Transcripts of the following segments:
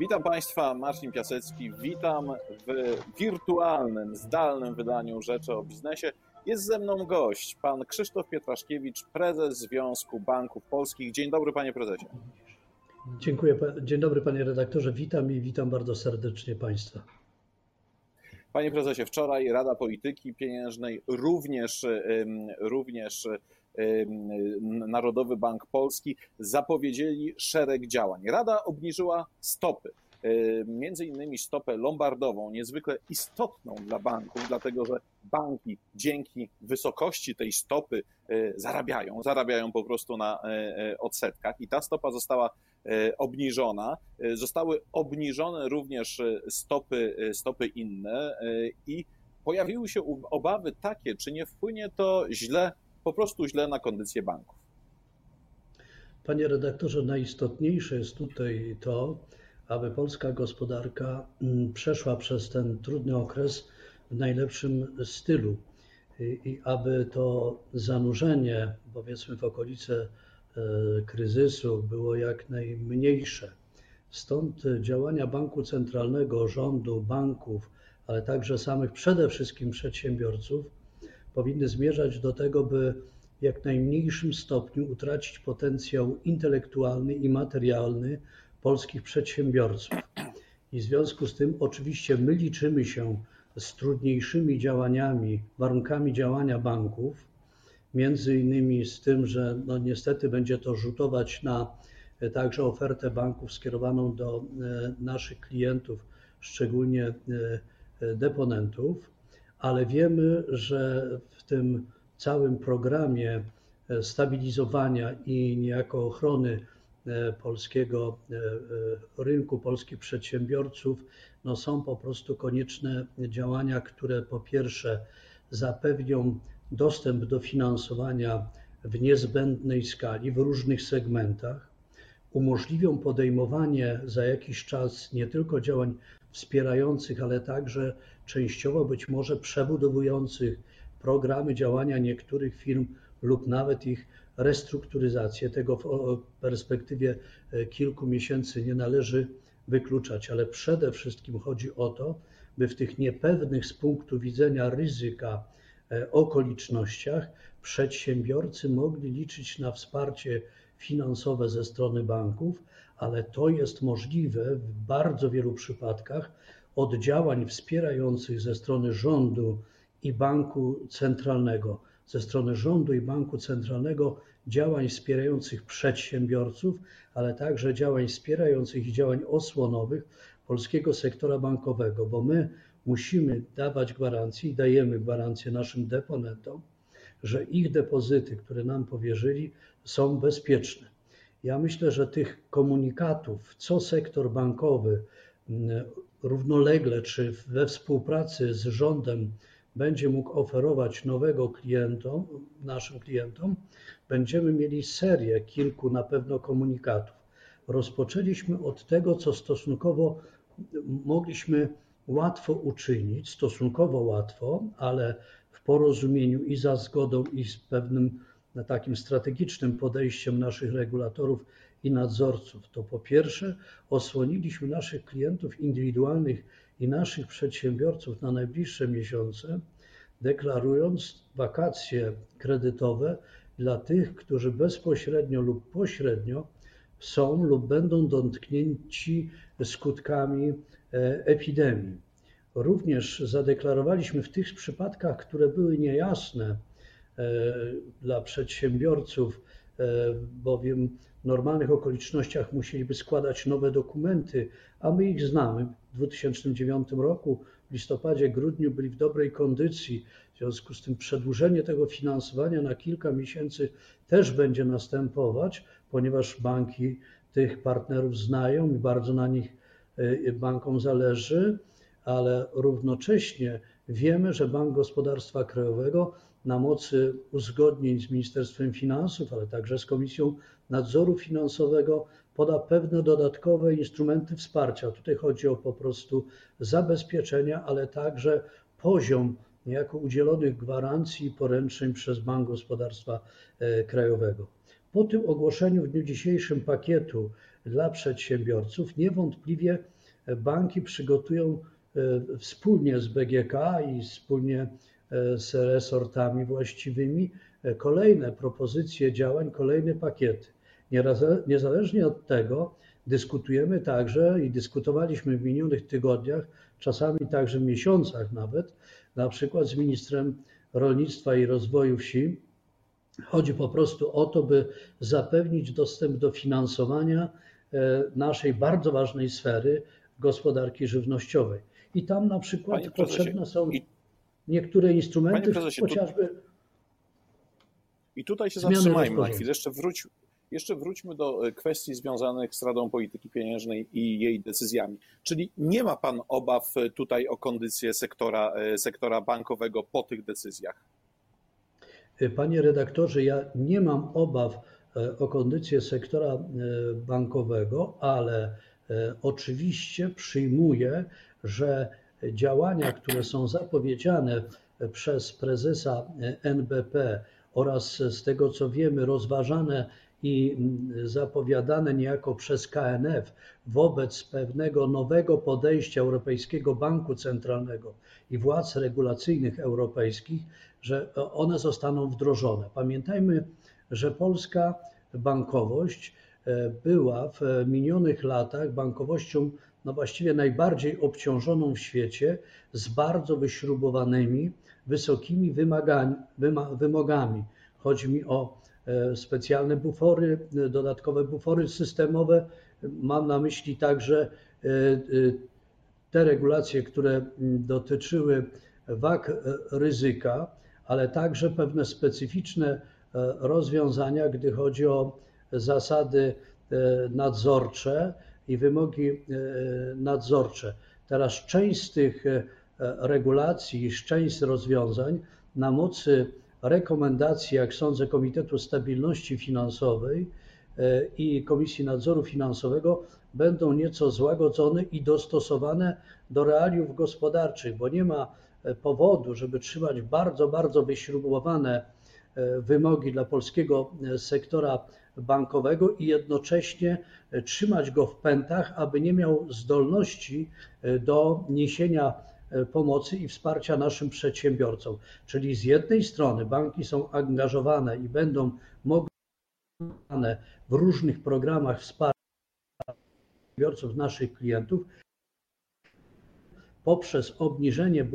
Witam Państwa, Marcin Piasecki. Witam w wirtualnym, zdalnym wydaniu Rzeczy o Biznesie. Jest ze mną gość, pan Krzysztof Pietraszkiewicz, prezes Związku Banków Polskich. Dzień dobry, panie prezesie. Dziękuję. Dzień dobry, panie redaktorze. Witam i witam bardzo serdecznie państwa. Panie prezesie, wczoraj Rada Polityki Pieniężnej, również, również Narodowy Bank Polski zapowiedzieli szereg działań. Rada obniżyła stopy między innymi stopę lombardową, niezwykle istotną dla banków, dlatego że banki dzięki wysokości tej stopy zarabiają, zarabiają po prostu na odsetkach i ta stopa została obniżona. Zostały obniżone również stopy, stopy inne i pojawiły się obawy takie, czy nie wpłynie to źle, po prostu źle na kondycję banków. Panie redaktorze, najistotniejsze jest tutaj to, aby polska gospodarka mm, przeszła przez ten trudny okres w najlepszym stylu i aby to zanurzenie, powiedzmy, w okolice e, kryzysu było jak najmniejsze. Stąd działania Banku Centralnego, rządu, banków, ale także samych przede wszystkim przedsiębiorców powinny zmierzać do tego, by w jak najmniejszym stopniu utracić potencjał intelektualny i materialny polskich przedsiębiorców. I w związku z tym oczywiście my liczymy się z trudniejszymi działaniami, warunkami działania banków, między innymi z tym, że no niestety będzie to rzutować na e, także ofertę banków skierowaną do e, naszych klientów, szczególnie e, deponentów, ale wiemy, że w tym całym programie stabilizowania i niejako ochrony E, polskiego e, e, rynku, polskich przedsiębiorców, no są po prostu konieczne działania, które po pierwsze zapewnią dostęp do finansowania w niezbędnej skali w różnych segmentach, umożliwią podejmowanie za jakiś czas nie tylko działań wspierających, ale także częściowo być może przebudowujących programy działania niektórych firm lub nawet ich restrukturyzację. Tego w perspektywie e, kilku miesięcy nie należy wykluczać, ale przede wszystkim chodzi o to, by w tych niepewnych z punktu widzenia ryzyka e, okolicznościach przedsiębiorcy mogli liczyć na wsparcie finansowe ze strony banków, ale to jest możliwe w bardzo wielu przypadkach od działań wspierających ze strony rządu i banku centralnego ze strony rządu i banku centralnego działań wspierających przedsiębiorców, ale także działań wspierających i działań osłonowych polskiego sektora bankowego, bo my musimy dawać gwarancje i dajemy gwarancje naszym deponentom, że ich depozyty, które nam powierzyli, są bezpieczne. Ja myślę, że tych komunikatów, co sektor bankowy mm, równolegle czy we współpracy z rządem będzie mógł oferować nowego klientom, naszym klientom, będziemy mieli serię kilku na pewno komunikatów. Rozpoczęliśmy od tego, co stosunkowo mogliśmy łatwo uczynić, stosunkowo łatwo, ale w porozumieniu i za zgodą, i z pewnym takim strategicznym podejściem naszych regulatorów i nadzorców. To po pierwsze, osłoniliśmy naszych klientów indywidualnych i naszych przedsiębiorców na najbliższe miesiące, deklarując wakacje kredytowe dla tych, którzy bezpośrednio lub pośrednio są lub będą dotknięci skutkami e, epidemii. Również zadeklarowaliśmy w tych przypadkach, które były niejasne dla przedsiębiorców, e, bowiem w normalnych okolicznościach musieliby składać nowe dokumenty, a my ich znamy. W 2009 roku, w listopadzie, grudniu byli w dobrej kondycji. W związku z tym przedłużenie tego finansowania na kilka miesięcy też będzie następować, ponieważ banki tych partnerów znają i bardzo na nich y, bankom zależy, ale równocześnie wiemy, że Bank Gospodarstwa Krajowego na mocy uzgodnień z Ministerstwem Finansów, ale także z Komisją Nadzoru Finansowego poda pewne dodatkowe instrumenty wsparcia. Tutaj chodzi o po prostu zabezpieczenia, ale także poziom niejako udzielonych gwarancji i poręczeń przez Bank Gospodarstwa e, Krajowego. Po tym ogłoszeniu w dniu dzisiejszym pakietu dla przedsiębiorców. Niewątpliwie banki przygotują wspólnie z BGK i wspólnie z resortami właściwymi kolejne propozycje działań, kolejne pakiety. Niezależnie od tego dyskutujemy także i dyskutowaliśmy w minionych tygodniach, czasami także miesiącach nawet, na przykład z ministrem rolnictwa i rozwoju wsi. Chodzi po prostu o to, by zapewnić dostęp do finansowania e, naszej bardzo ważnej sfery gospodarki żywnościowej. I tam na przykład potrzebne są niektóre instrumenty, chociażby. I tutaj się zatrzymajmy na chwilę. Jeszcze wróć, jeszcze wróćmy do e, kwestii związanych z Radą Polityki Pieniężnej i jej decyzjami. Czyli nie ma Pan obaw e, tutaj o kondycję sektora, e, sektora bankowego po tych decyzjach? Panie redaktorze, ja nie mam obaw o kondycję sektora bankowego, ale oczywiście przyjmuję, że działania, które są zapowiedziane przez prezesa NBP oraz z tego co wiemy, rozważane i zapowiadane niejako przez KNF wobec pewnego nowego podejścia Europejskiego Banku Centralnego i władz regulacyjnych europejskich, że one zostaną wdrożone. Pamiętajmy, że polska bankowość e, była w minionych latach bankowością no właściwie najbardziej obciążoną w świecie z bardzo wyśrubowanymi, wysokimi wymogami. Chodzi mi o E, specjalne bufory, e, dodatkowe bufory systemowe. Mam na myśli także e, te regulacje, które dotyczyły wag ryzyka, ale także pewne specyficzne rozwiązania, gdy chodzi o zasady nadzorcze i wymogi nadzorcze. Teraz część z tych regulacji, część rozwiązań na mocy rekomendacji, jak sądzę, Komitetu Stabilności Finansowej e, i Komisji Nadzoru Finansowego będą nieco złagodzone i dostosowane do realiów gospodarczych, bo nie ma e, powodu, żeby trzymać bardzo, bardzo wyśrubowane e, wymogi dla polskiego sektora bankowego i jednocześnie trzymać go w pętach, aby nie miał zdolności do niesienia E, pomocy i wsparcia naszym przedsiębiorcom. Czyli z jednej strony banki są angażowane i będą mogły w różnych programach wsparcia przedsiębiorców, naszych klientów, poprzez obniżenie,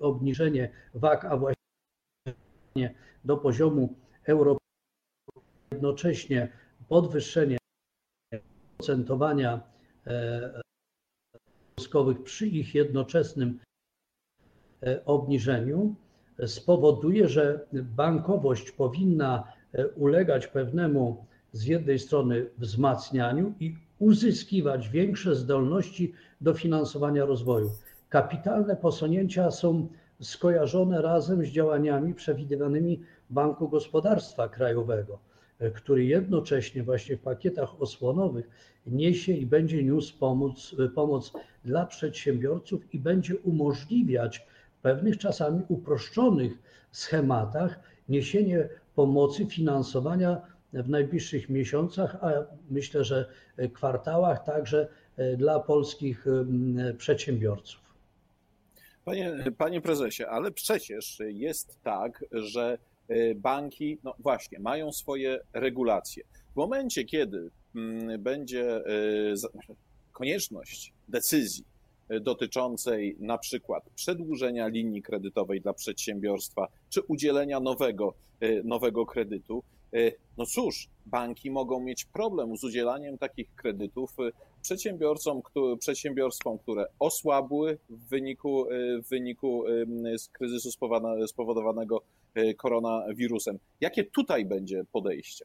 obniżenie WAG, a właśnie do poziomu europejskiego, jednocześnie podwyższenie procentowania e, przy ich jednoczesnym e, obniżeniu spowoduje, że bankowość powinna e, ulegać pewnemu z jednej strony wzmacnianiu i uzyskiwać większe zdolności do finansowania rozwoju. Kapitalne posunięcia są skojarzone razem z działaniami przewidywanymi Banku Gospodarstwa Krajowego, e, który jednocześnie właśnie w pakietach osłonowych niesie i będzie niósł pomoc, pomoc dla przedsiębiorców i będzie umożliwiać w pewnych czasami uproszczonych schematach niesienie pomocy, finansowania w najbliższych miesiącach, a myślę, że kwartałach także e, dla polskich przedsiębiorców. Panie, panie prezesie, ale przecież jest tak, że e, banki, no właśnie, mają swoje regulacje. W momencie, kiedy Mm, będzie e, konieczność decyzji e, dotyczącej na przykład przedłużenia linii kredytowej dla przedsiębiorstwa czy udzielenia nowego, e, nowego kredytu, no cóż, banki mogą mieć problem z udzielaniem takich kredytów przedsiębiorcom, przedsiębiorstwom, które osłabły w wyniku, w wyniku kryzysu spowodowanego koronawirusem. Jakie tutaj będzie podejście?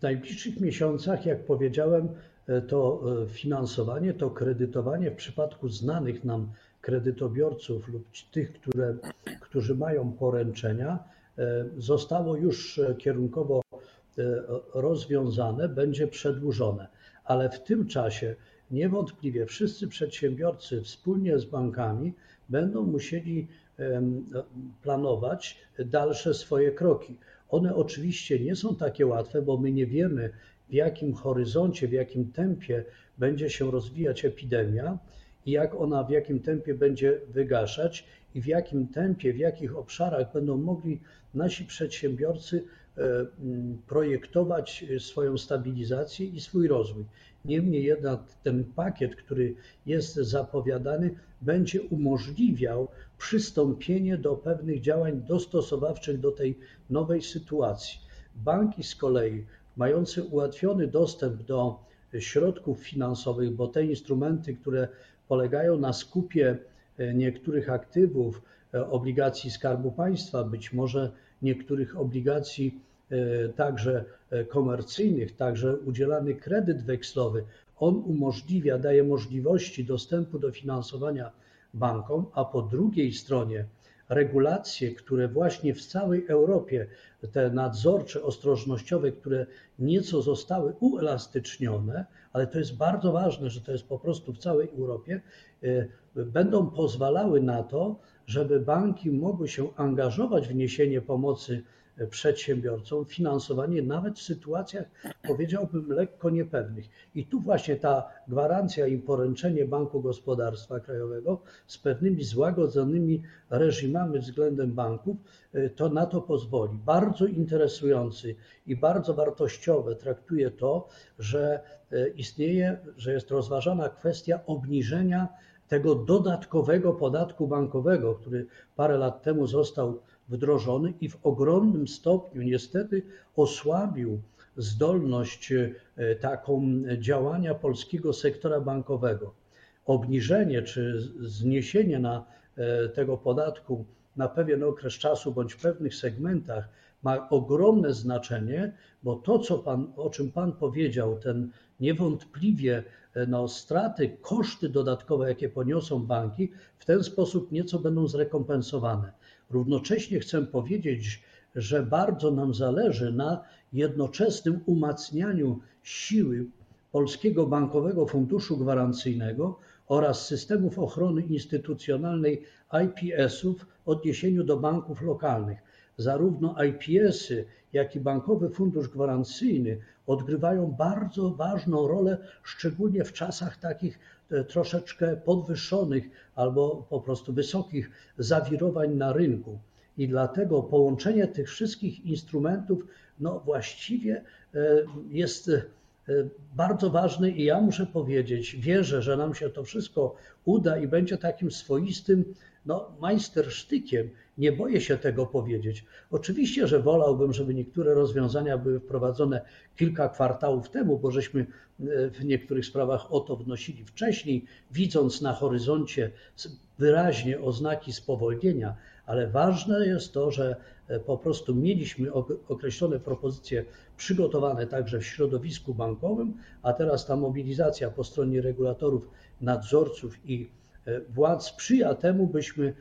W najbliższych miesiącach, jak powiedziałem, e, to e, finansowanie, to kredytowanie w przypadku znanych nam kredytobiorców lub tych, które, którzy mają poręczenia, e, zostało już kierunkowo rozwiązane, będzie przedłużone. Ale w tym czasie niewątpliwie wszyscy przedsiębiorcy wspólnie z bankami będą musieli planować dalsze swoje kroki. One oczywiście nie są takie łatwe, bo my nie wiemy, w jakim horyzoncie, w jakim tempie będzie się rozwijać epidemia i jak ona w jakim tempie będzie wygaszać i w jakim tempie, w jakich obszarach będą mogli nasi przedsiębiorcy projektować swoją stabilizację i swój rozwój. Niemniej jednak ten pakiet, który jest zapowiadany, będzie umożliwiał przystąpienie do pewnych działań dostosowawczych do tej nowej sytuacji. Banki z kolei, mające ułatwiony dostęp do środków finansowych, bo te instrumenty, które polegają na skupie e, niektórych aktywów, e, obligacji Skarbu Państwa, być może niektórych obligacji także komercyjnych, także udzielany kredyt wekslowy, on umożliwia, daje możliwości dostępu do finansowania bankom, a po drugiej stronie regulacje, które właśnie w całej Europie, te nadzorcze, ostrożnościowe, które nieco zostały uelastycznione, ale to jest bardzo ważne, że to jest po prostu w całej Europie, e, będą pozwalały na to, żeby banki mogły się angażować w niesienie pomocy przedsiębiorcom finansowanie nawet w sytuacjach, powiedziałbym, lekko niepewnych. I tu właśnie ta gwarancja i poręczenie Banku Gospodarstwa Krajowego z pewnymi złagodzonymi reżimami względem banków, y, to na to pozwoli. Bardzo interesujący i bardzo wartościowe traktuje to, że y, istnieje, że jest rozważana kwestia obniżenia tego dodatkowego podatku bankowego, który parę lat temu został wdrożony i w ogromnym stopniu niestety osłabił zdolność e, taką działania polskiego sektora bankowego. Obniżenie czy zniesienie na e, tego podatku na pewien okres czasu bądź w pewnych segmentach ma ogromne znaczenie, bo to, co pan, o czym Pan powiedział, ten niewątpliwie e, no, straty, koszty dodatkowe, jakie poniosą banki, w ten sposób nieco będą zrekompensowane. Równocześnie chcę powiedzieć, że bardzo nam zależy na jednoczesnym umacnianiu siły Polskiego Bankowego Funduszu Gwarancyjnego oraz systemów ochrony instytucjonalnej IPS-ów w odniesieniu do banków lokalnych. Zarówno IPS-y, jak i Bankowy Fundusz Gwarancyjny odgrywają bardzo ważną rolę, szczególnie w czasach takich troszeczkę podwyższonych albo po prostu wysokich zawirowań na rynku. I dlatego połączenie tych wszystkich instrumentów no właściwie e, jest e, bardzo ważne i ja muszę powiedzieć, wierzę, że nam się to wszystko uda i będzie takim swoistym no, majstersztykiem. Nie boję się tego powiedzieć. Oczywiście, że wolałbym, żeby niektóre rozwiązania były wprowadzone kilka kwartałów temu, bo żeśmy e, w niektórych sprawach o to wnosili wcześniej, widząc na horyzoncie wyraźnie oznaki spowolnienia, ale ważne jest to, że po prostu mieliśmy określone propozycje przygotowane także w środowisku bankowym, a teraz ta mobilizacja po stronie regulatorów, nadzorców i e, władz sprzyja temu, byśmy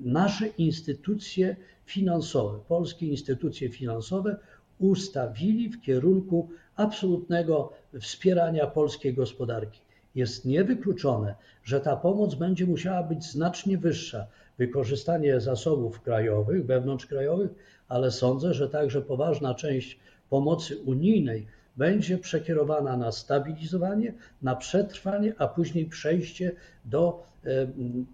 nasze instytucje finansowe, polskie instytucje finansowe ustawili w kierunku absolutnego wspierania polskiej gospodarki. Jest niewykluczone, że ta pomoc będzie musiała być znacznie wyższa. Wykorzystanie zasobów krajowych, wewnątrzkrajowych, ale sądzę, że także poważna część pomocy unijnej będzie przekierowana na stabilizowanie, na przetrwanie, a później przejście do e,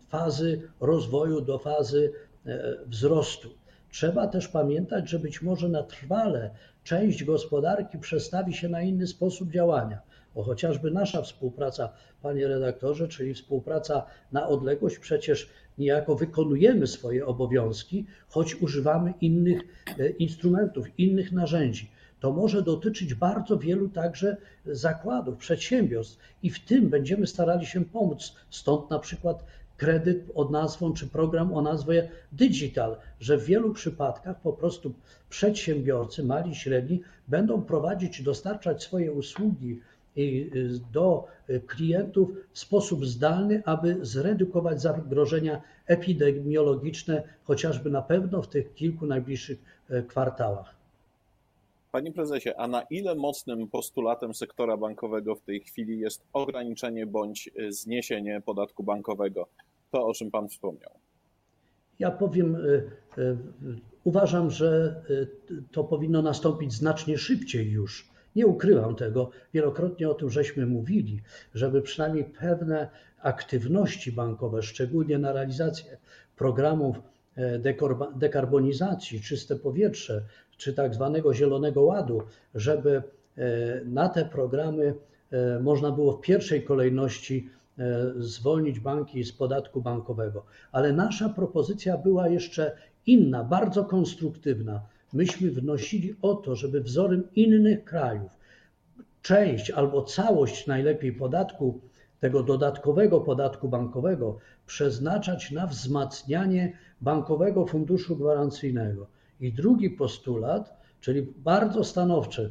fazy rozwoju, do fazy e, wzrostu. Trzeba też pamiętać, że być może na trwale część gospodarki przestawi się na inny sposób działania. Bo chociażby nasza współpraca, panie redaktorze, czyli współpraca na odległość, przecież niejako wykonujemy swoje obowiązki, choć używamy innych e, instrumentów, innych narzędzi to może dotyczyć bardzo wielu także zakładów, przedsiębiorstw i w tym będziemy starali się pomóc. Stąd na przykład kredyt od nazwą, czy program o nazwie Digital, że w wielu przypadkach po prostu przedsiębiorcy, mali, średni, będą prowadzić, dostarczać swoje usługi do klientów w sposób zdalny, aby zredukować zagrożenia epidemiologiczne, chociażby na pewno w tych kilku najbliższych e, kwartałach. Panie prezesie, a na ile mocnym postulatem sektora bankowego w tej chwili jest ograniczenie bądź y, zniesienie podatku bankowego? To, o czym pan wspomniał. Ja powiem, y, y, uważam, że to powinno nastąpić znacznie szybciej już Nie ukrywam tego, wielokrotnie o tym żeśmy mówili, żeby przynajmniej pewne aktywności bankowe, szczególnie na realizację programów e, dekarbonizacji, czyste powietrze, czy tak zwanego Zielonego Ładu, żeby e, na te programy e, można było w pierwszej kolejności zwolnić banki z podatku bankowego. Ale nasza propozycja była jeszcze inna, bardzo konstruktywna. Myśmy wnosili o to, żeby wzorem innych krajów część albo całość najlepiej podatku, tego dodatkowego podatku bankowego przeznaczać na wzmacnianie bankowego funduszu gwarancyjnego. I drugi postulat, czyli bardzo stanowcze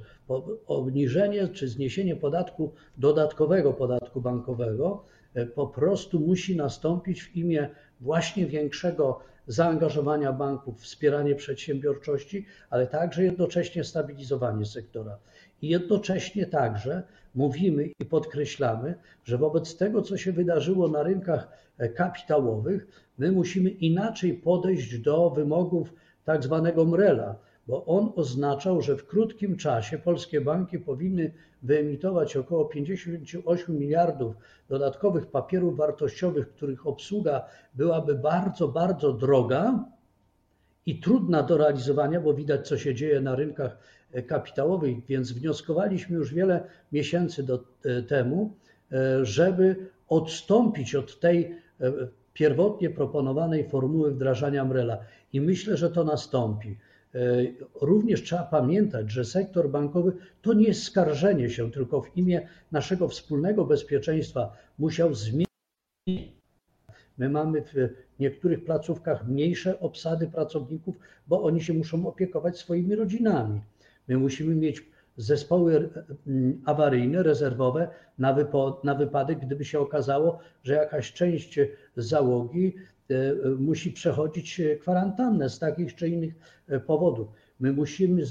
obniżenie czy zniesienie podatku dodatkowego podatku bankowego, e, po prostu musi nastąpić w imię właśnie większego zaangażowania banków, wspieranie przedsiębiorczości, ale także jednocześnie stabilizowanie sektora. I jednocześnie także mówimy i podkreślamy, że wobec tego, co się wydarzyło na rynkach e, kapitałowych, my musimy inaczej podejść do wymogów tak zwanego MREL-a, bo on oznaczał, że w krótkim czasie polskie banki powinny wyemitować około 58 miliardów dodatkowych papierów wartościowych, których obsługa byłaby bardzo, bardzo droga i trudna do realizowania, bo widać, co się dzieje na rynkach kapitałowych, więc wnioskowaliśmy już wiele miesięcy do, e, temu, e, żeby odstąpić od tej e, pierwotnie proponowanej formuły wdrażania MREL-a. I myślę, że to nastąpi. Również trzeba pamiętać, że sektor bankowy to nie skarżenie się, tylko w imię naszego wspólnego bezpieczeństwa musiał zmienić. My mamy w niektórych placówkach mniejsze obsady pracowników, bo oni się muszą opiekować swoimi rodzinami. My musimy mieć zespoły awaryjne, rezerwowe na, na wypadek, gdyby się okazało, że jakaś część załogi e, musi przechodzić kwarantannę z takich czy innych e, powodów. My musimy,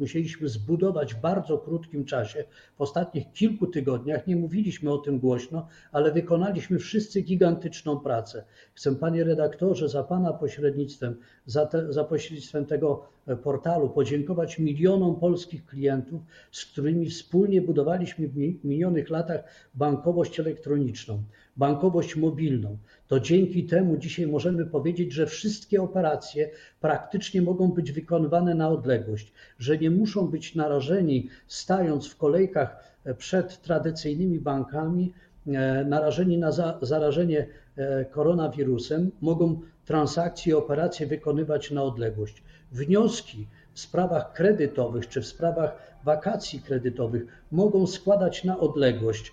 musieliśmy zbudować w bardzo krótkim czasie, w ostatnich kilku tygodniach, nie mówiliśmy o tym głośno, ale wykonaliśmy wszyscy gigantyczną pracę. Chcę, panie redaktorze, za pana pośrednictwem, za, te, za pośrednictwem tego e, portalu podziękować milionom polskich klientów, z którymi wspólnie budowaliśmy w minionych latach bankowość elektroniczną, bankowość mobilną. To dzięki temu dzisiaj możemy powiedzieć, że wszystkie operacje praktycznie mogą być wykonywane na odległość, że nie muszą być narażeni, stając w kolejkach e, przed tradycyjnymi bankami, e, narażeni na zarażenie e, koronawirusem, mogą transakcje i operacje wykonywać na odległość. Wnioski w sprawach kredytowych czy w sprawach wakacji kredytowych mogą składać na odległość.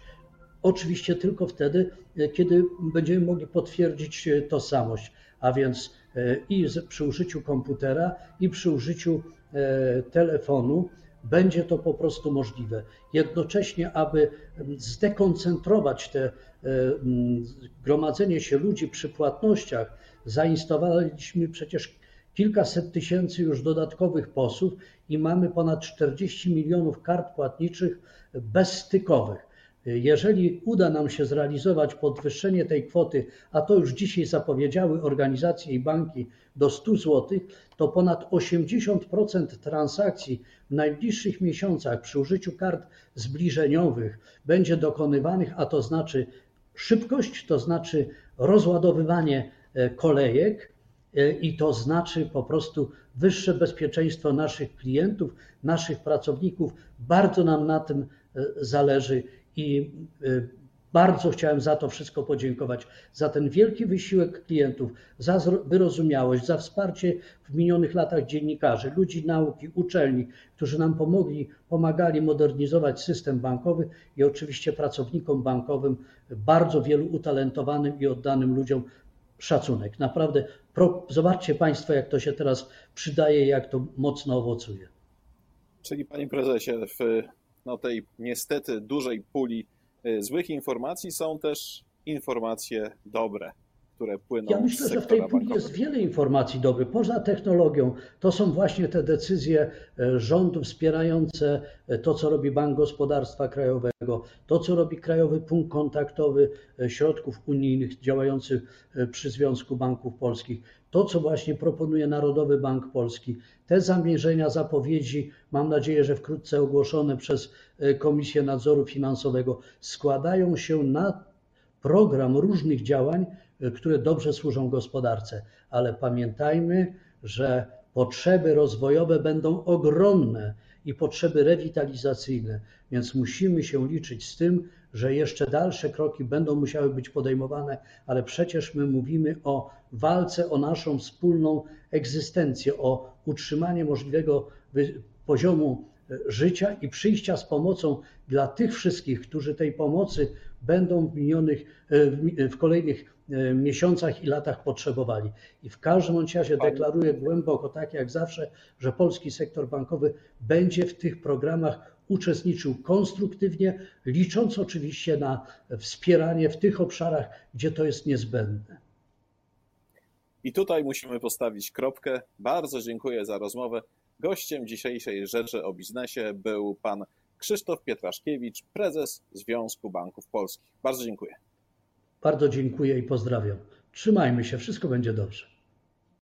Oczywiście tylko wtedy, kiedy będziemy mogli potwierdzić tożsamość, a więc i przy użyciu komputera, i przy użyciu telefonu będzie to po prostu możliwe. Jednocześnie, aby zdekoncentrować te e, gromadzenie się ludzi przy płatnościach, zainstalowaliśmy przecież kilkaset tysięcy już dodatkowych posłów i mamy ponad 40 milionów kart płatniczych bezstykowych. Jeżeli uda nam się zrealizować podwyższenie tej kwoty, a to już dzisiaj zapowiedziały organizacje i banki do 100 zł, to ponad 80% transakcji w najbliższych miesiącach przy użyciu kart zbliżeniowych będzie dokonywanych, a to znaczy szybkość, to znaczy rozładowywanie e, kolejek e, i to znaczy po prostu wyższe bezpieczeństwo naszych klientów, naszych pracowników. Bardzo nam na tym e, zależy i y, bardzo chciałem za to wszystko podziękować, za ten wielki wysiłek klientów, za wyrozumiałość, za wsparcie w minionych latach dziennikarzy, ludzi nauki, uczelni, którzy nam pomogli, pomagali modernizować system bankowy i oczywiście pracownikom bankowym, bardzo wielu utalentowanym i oddanym ludziom szacunek. Naprawdę, zobaczcie Państwo, jak to się teraz przydaje, jak to mocno owocuje. Czyli Panie Prezesie, w no, tej niestety dużej puli y, złych informacji są też informacje dobre. Które płyną Ja myślę, z że w tej puli jest wiele informacji dobrych. Poza technologią, to są właśnie te decyzje e, rządu wspierające e, to, co robi Bank Gospodarstwa Krajowego, to, co robi Krajowy Punkt Kontaktowy e, Środków Unijnych działający przy Związku Banków Polskich, to, co właśnie proponuje Narodowy Bank Polski, te zamierzenia, zapowiedzi, mam nadzieję, że wkrótce ogłoszone przez Komisję Nadzoru Finansowego, składają się na program różnych działań, które dobrze służą gospodarce, ale pamiętajmy, że potrzeby rozwojowe będą ogromne i potrzeby rewitalizacyjne, więc musimy się liczyć z tym, że jeszcze dalsze kroki będą musiały być podejmowane, ale przecież my mówimy o walce o naszą wspólną egzystencję, o utrzymanie możliwego poziomu e, życia i przyjścia z pomocą dla tych wszystkich, którzy tej pomocy będą w minionych, e, w kolejnych miesiącach i latach potrzebowali. I w każdym razie deklaruję głęboko, tak jak zawsze, że polski sektor bankowy będzie w tych programach uczestniczył konstruktywnie, licząc oczywiście na wspieranie w tych obszarach, gdzie to jest niezbędne. I tutaj musimy postawić kropkę. Bardzo dziękuję za rozmowę. Gościem dzisiejszej Rzeczy o Biznesie był pan Krzysztof Pietraszkiewicz, prezes Związku Banków Polskich. Bardzo dziękuję. Bardzo dziękuję i pozdrawiam. Trzymajmy się, wszystko będzie dobrze.